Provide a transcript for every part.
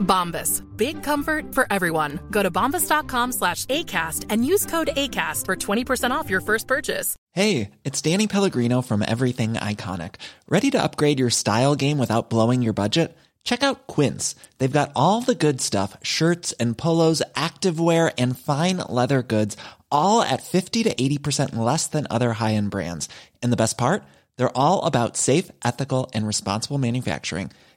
Bombas. Big comfort for everyone. Go to bombas.com slash ACAST and use code ACAST for 20% off your first purchase. Hey, it's Danny Pellegrino from Everything Iconic. Ready to upgrade your style game without blowing your budget? Check out Quince. They've got all the good stuff shirts and polos, activewear, and fine leather goods, all at 50 to 80% less than other high end brands. And the best part? They're all about safe, ethical, and responsible manufacturing.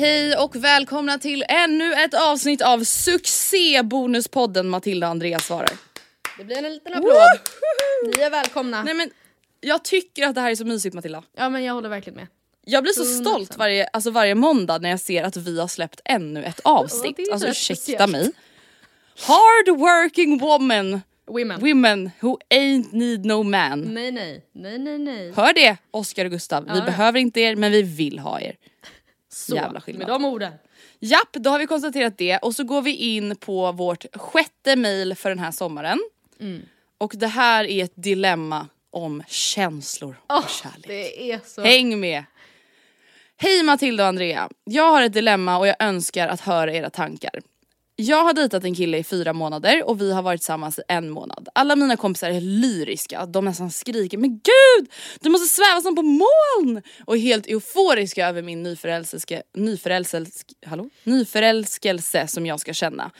Hej och välkomna till ännu ett avsnitt av succébonuspodden Matilda och Andreas svarar. Det blir en liten applåd. Ni är välkomna. Nej men jag tycker att det här är så mysigt Matilda. Ja men jag håller verkligen med. Jag blir så 100%. stolt varje, alltså varje måndag när jag ser att vi har släppt ännu ett avsnitt. alltså ursäkta mig. Hard working woman, Women. women who ain't need no man. Nej nej, nej nej nej. Hör det Oscar och Gustav, vi Ja. behöver inte er men vi vill ha er. Så, jävla skillnad. med de orden. Japp, då har vi konstaterat det och så går vi in på vårt sjätte mail för den här sommaren. Mm. Och det här är ett dilemma om känslor och Åh, kärlek. det är så... Häng med! Hej Matilda och Andrea. Jag har ett dilemma och jag önskar att höra era tankar. Jag har dejtat en kille i fyra månader och vi har varit tillsammans i en månad. Alla mina kompisar är lyriska, de nästan skriker men gud! Du måste sväva som på moln! Och är helt euforiska över min nyförälskelse, nyförälskelse, hallå? nyförälskelse som jag ska känna.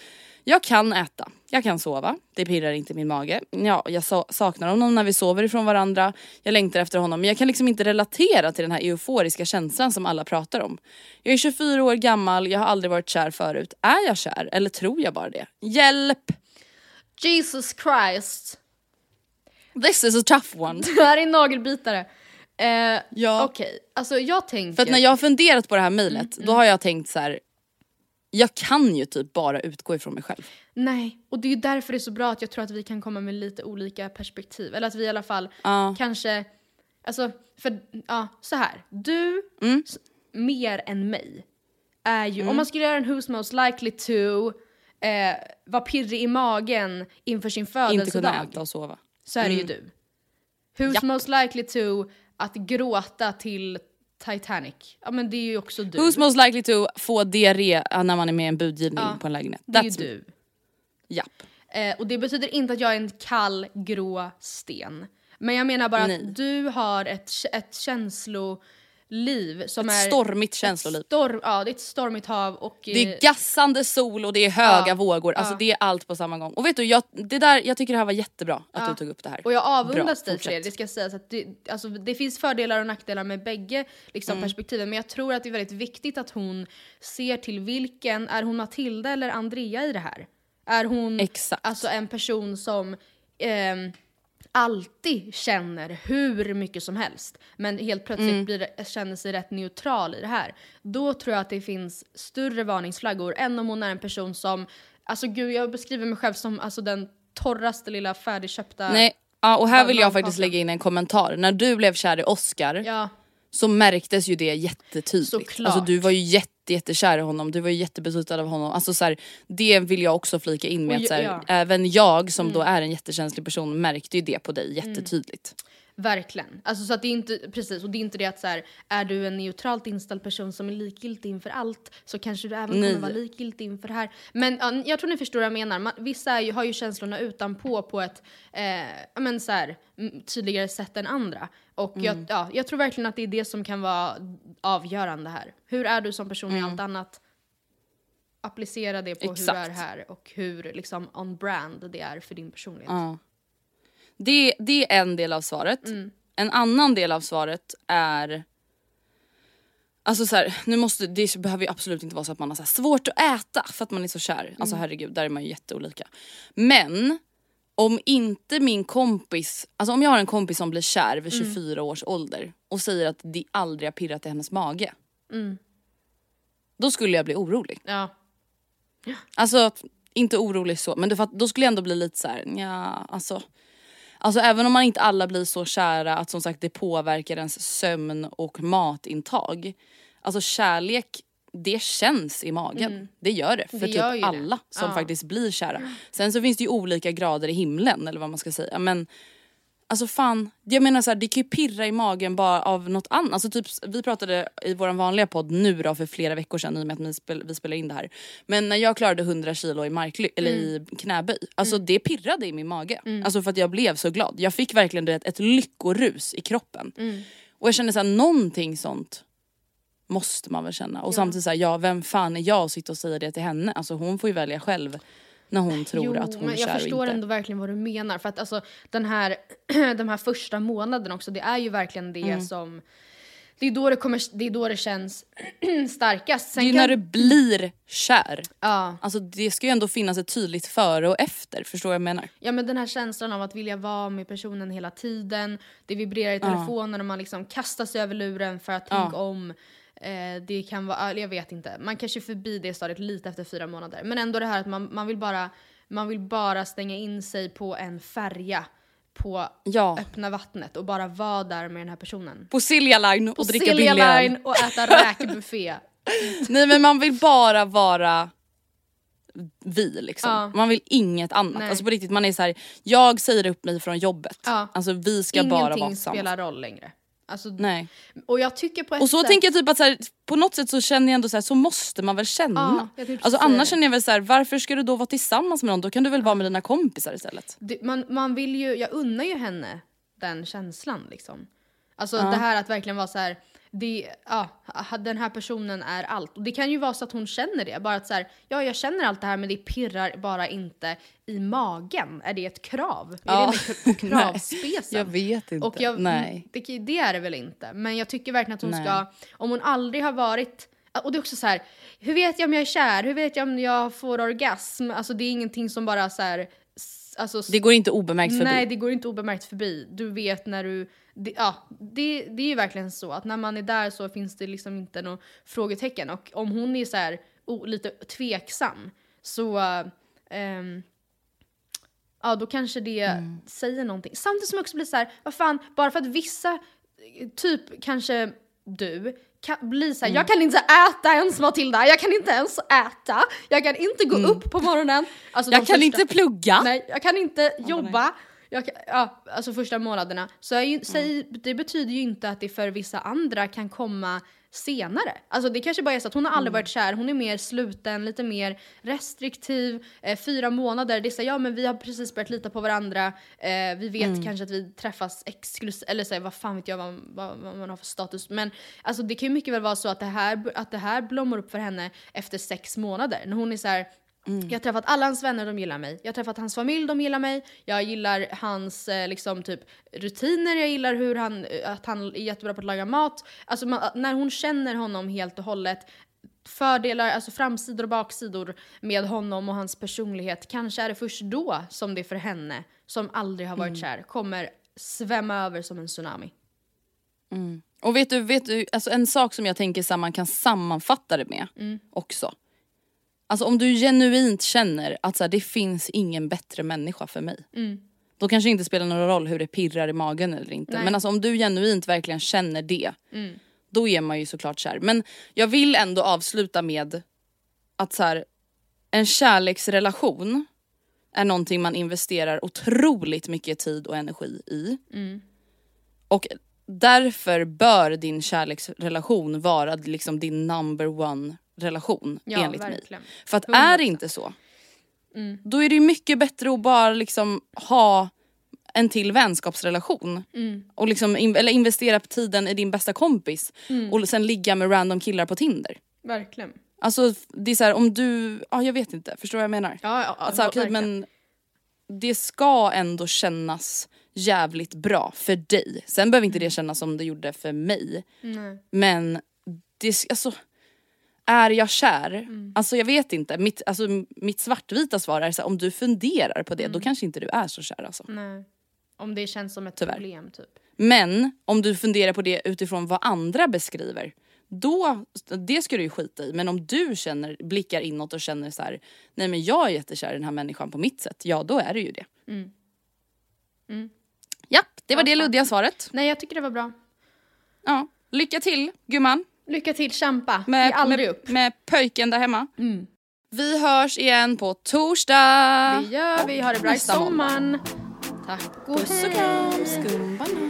Jag kan äta, jag kan sova, det pirrar inte min mage. Ja, jag sa- saknar honom när vi sover ifrån varandra, jag längtar efter honom men jag kan liksom inte relatera till den här euforiska känslan som alla pratar om. Jag är 24 år gammal, jag har aldrig varit kär förut. Är jag kär eller tror jag bara det? Hjälp! Jesus Christ. This is a tough one. Det här är en nagelbitare. Eh, Ja. Okej, alltså jag tänker... För att när jag har funderat på det här mejlet, Mm, då har jag tänkt så här. Jag kan ju typ bara utgå ifrån mig själv. Nej, och det är ju därför det är så bra att jag tror att vi kan komma med lite olika perspektiv. Eller att vi i alla fall Ja. kanske... Alltså, för ja, så här. Du, Mm. mer än mig, är ju... Om man skulle göra en Who's Most Likely To, eh, vara pirrig i magen inför sin Inte kunna födelsedag, äta och sova. så är det ju du. Who's Japp. Most Likely To att gråta till Titanic, ja men det är ju också du. Who's most likely to få diarré när man är med i en budgivning Ja, på en lägenhet? det är ju That's du. Japp. Eh, och det betyder inte att jag är en kall, grå sten. Men jag menar bara Nej. att du har ett, ett känsloliv som Ett är... stormigt känsloliv. Storm, ja, det är ett stormigt hav och... Det eh, är gassande sol och det är höga Ja, vågor, alltså ja. det är allt på samma gång. Och vet du, jag, det där, jag tycker det här var jättebra att du tog upp det här. Och jag avundas dig för det. Det ska sägas att det, alltså, det finns fördelar och nackdelar med bägge liksom, Mm. perspektiven. Men jag tror att det är väldigt viktigt att hon ser till vilken, är hon Matilda eller Andrea i det här? Är hon Exakt. alltså en person som ehm, alltid känner hur mycket som helst men helt plötsligt Mm. blir, känner sig rätt neutral i det här. Då tror jag att det finns större varningsflaggor än om hon är en person som, alltså gud jag beskriver mig själv som alltså, den torraste lilla färdigköpta Nej, ja, och här vill jag faktiskt lägga in en kommentar. När du blev kär i Oscar Ja, så märktes ju det jättetydligt. Såklart. Alltså du var ju jätte, jättekär i honom, du var ju jättebeslutsad av honom. Alltså så här, det vill jag också flika in med att så här, ja. Mm. även jag som då är en jättekänslig person märkte ju det på dig jättetydligt. Verkligen. Alltså så att det är inte, precis, och det är inte det att så här, är du en neutralt inställd person som är likgiltig inför allt så kanske du även Nej. kommer vara likgiltig inför det här. Men ja, jag tror ni förstår vad jag menar. Man, vissa ju, har ju känslorna utanpå på ett eh, men så här, mm, tydligare sätt än andra. Och jag, ja, jag tror verkligen att det är det som kan vara avgörande här. Hur är du som person i allt annat? Applicera det på hur Exakt. du är här och hur liksom on brand det är för din personlighet. Ja. Det, det är en del av svaret. En annan del av svaret är Alltså så här, nu måste, det behöver ju absolut inte vara så att man har så svårt att äta för att man är så kär. Alltså herregud, där är man ju jätteolika. Men om inte min kompis, alltså om jag har en kompis som blir kär vid 24 års ålder och säger att det aldrig har pirrat i hennes mage. Då skulle jag bli orolig. Ja. Alltså inte orolig så, men då skulle jag ändå bli lite så här, ja alltså. Alltså även om man inte alla blir så kära att som sagt det påverkar ens sömn och matintag. Alltså kärlek, det känns i magen. Det gör det för Mm. Det typ ju det. alla som Ja. faktiskt blir kära. Sen så finns det ju olika grader i himlen eller vad man ska säga. Men Alltså fan, jag menar så här, det kan ju pirra i magen bara av något annat. Alltså typ, vi pratade i vår vanliga podd nu då för flera veckor sedan i och med att vi, spel, vi spelar in det här. Men när jag klarade 100 kilo i, markly, eller i knäböj, alltså det pirrade i min mage. Alltså för att jag blev så glad. Jag fick verkligen vet, ett lyckorus i kroppen. Och jag kände så här, någonting sånt måste man väl känna. Och samtidigt så här, ja vem fan är jag att sitta och säga det till henne? Alltså hon får ju välja själv när hon tror Jo, att hon men är jag kär och förstår inte. ändå verkligen vad du menar. För att alltså, den här, de här första månaderna också, det är ju verkligen det Mm. som... Det är då det, kommer, det, är då det känns starkast. Sen Det är ju kan- när du blir kär. ja, Alltså det ska ju ändå finnas ett tydligt före och efter, förstår vad jag menar? ja, men den här känslan av att vilja vara med personen hela tiden. Det vibrerar i telefonen och man liksom kastar sig över luren för att tänka om. Eh, det kan vara, jag vet inte, man kanske är förbi det stadiet lite efter fyra månader. Men ändå det här att man, man, vill, bara, man vill bara stänga in sig på en färja på Ja. öppna vattnet och bara vara där med den här personen. På Silja Line och På dricka Silja billig öl. Line och äta räkbuffé. Nej men man vill bara vara vi liksom. Ja. Man vill inget annat. Nej. Alltså på riktigt, man är så här: jag säger upp mig från jobbet. Ja. Alltså vi ska bara vara Ingenting tillsammans. spelar roll längre. Alltså, Nej. Och jag tycker på ett Och så sätt... tänker jag typ att så här, på något sätt så känner jag ändå så här, så måste man väl känna. Ja, tänkte alltså annars känner jag väl så här, varför ska du då vara tillsammans med någon? Då kan du väl vara med dina kompisar istället. Det, man, man vill ju, jag unnar ju henne den känslan liksom. Alltså det här att verkligen vara så här, det, ja, den här personen är allt. Och det kan ju vara så att hon känner det, bara att så här, ja jag känner allt det här men det pirrar bara inte i magen. Är det ett krav? Ja. Är det på kravspecen? Jag vet inte. Och jag, Nej. Det, det är det väl inte. Men jag tycker verkligen att hon Nej. ska, om hon aldrig har varit och det är också så här, hur vet jag om jag är kär? Hur vet jag om jag får orgasm? Alltså det är ingenting som bara så här, alltså, Det går inte obemärkt förbi. Nej, det går inte obemärkt förbi. Du vet när du... Det, ja, det, det är ju verkligen så att när man är där så finns det liksom inte några frågetecken. Och om hon är så här, o, lite tveksam så... ehm, ja, då kanske det Mm. säger någonting. Samtidigt som jag också blir så här, vad fan, bara för att vissa, typ kanske du, kan bli så här, Mm. jag kan inte äta ens Matilda, jag kan inte ens äta, jag kan inte gå upp på morgonen. Alltså, Mm. Jag kan första- inte plugga. Nej, jag kan inte jobba. Jag kan, ja, alltså första månaderna. Så jag, ju- säg, det betyder ju inte att det för vissa andra kan komma senare. Alltså det kanske bara är så att hon har aldrig varit kär, hon är mer sluten, lite mer restriktiv. Eh, fyra månader, det är så här, ja men vi har precis börjat lita på varandra. Eh, vi vet kanske att vi träffas exklusivt, eller så här, vad fan vet jag vad, vad, vad man har för status. Men alltså det kan ju mycket väl vara så att det här, att det här blommar upp för henne efter sex månader. När hon är så här, Jag har träffat alla hans vänner, de gillar mig. Jag har träffat hans familj, de gillar mig. Jag gillar hans eh, liksom, typ, rutiner, jag gillar hur han, eh, att han är jättebra på att laga mat. Alltså, man, när hon känner honom helt och hållet, fördelar, alltså framsidor och baksidor med honom och hans personlighet, kanske är det först då som det för henne, som aldrig har varit kär, kommer svämma över som en tsunami. Och vet du, vet du alltså en sak som jag tänker här, man kan sammanfatta det med också. Alltså om du genuint känner att så här, det finns ingen bättre människa för mig. Då kanske det inte spelar någon roll hur det pirrar i magen eller inte. Nej. Men alltså om du genuint verkligen känner det. Då är man ju såklart kär. Men jag vill ändå avsluta med att så här, en kärleksrelation är någonting man investerar otroligt mycket tid och energi i. Och därför bör din kärleksrelation vara liksom din number one relation Ja, enligt mig. verkligen. För att är det 100%. inte så, då är det mycket bättre att bara liksom ha en till vänskapsrelation. Och liksom, in- eller investera tiden i din bästa kompis och sen ligga med random killar på Tinder. Verkligen. Alltså det är så här, om du, ja jag vet inte, förstår vad jag menar? Ja, ja, Alltså, verkligen. men det ska ändå kännas jävligt bra för dig. Sen behöver inte det kännas som det gjorde för mig. Nej. Men det, alltså, är jag kär? Mm. Alltså jag vet inte. Mitt, alltså, mitt svartvita svar är så här, om du funderar på det Mm. då kanske inte du är så kär alltså. Nej. Om det känns som ett Tyvärr. problem typ. Men om du funderar på det utifrån vad andra beskriver, då, det ska du ju skita i. Men om du känner, blickar inåt och känner så här, nej men jag är jättekär i den här människan på mitt sätt, ja då är det ju det. Ja, det var det luddiga svaret. Nej jag tycker det var bra. Ja. Lycka till gumman Lycka till, kämpa. med, Ge aldrig med, upp. med pöjken där hemma. Vi hörs igen på torsdag. Det gör vi. Ha det bra i sommaren. Tack och Puss och kram.